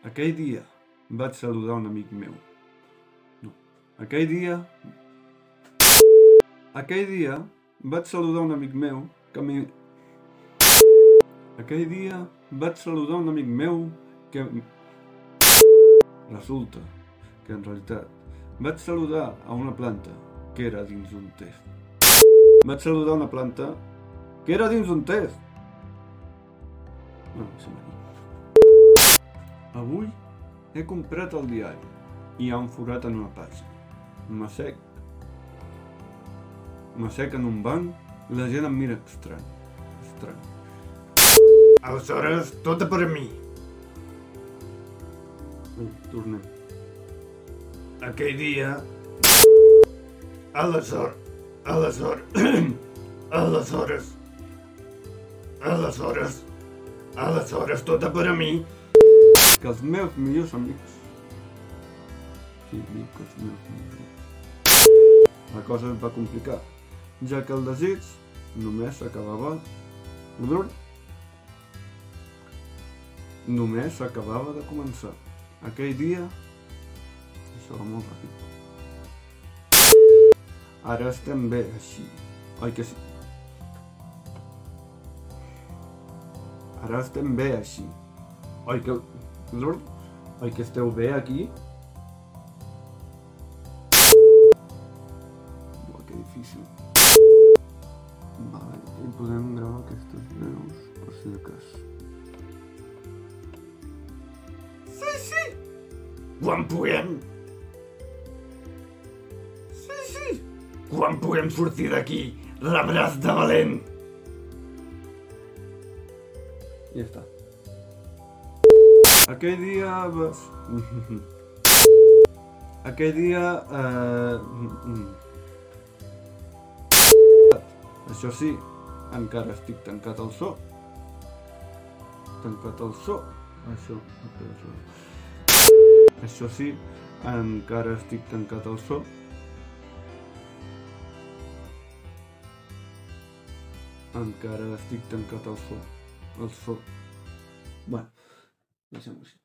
Aquell dia vaig saludar un amic meu. No. Aquell dia... Aquell dia vaig saludar un amic meu que mi... Aquell dia vaig saludar un amic meu que... Resulta que en realitat vaig saludar a una planta que era dins un test. Vaig saludar una planta que era dins un test. No, m'ha dit. Avui he comprat el diari i hi ha un forat en una pàgina. M'assec. M'assec en un banc i la gent em mira estrany. Estrany. Aleshores, tot per a mi. Bé, tornem. Aquell dia... Aleshores... Aleshores... Aleshores... Aleshores... Aleshores, tot per a mi. Que els meus millors amics... Sí, dic que els meus millors amics. La cosa es va complicar, ja que el desig només s'acabava... Només s'acabava de començar. Aquell dia... Això va molt ràpid. Ara estem bé, així. Oi que sí? Ara estem bé, així. Oi que... Oi que esteu bé aquí? Buah, que difícil. Vale, i podem gravar aquestes veus, per si de cas. Sí, sí. Quan puguem? Sí, sí! Quan puguem sortir d'aquí? Rebràs de valent. Ja està. Aquell dia. Aquell dia... Eh... Això sí, encara estic tancat al so. Tancat al so. Això... Això sí, encara estic tancat al so. Encara estic tancat al so. El so. Bueno, deixem-ho així.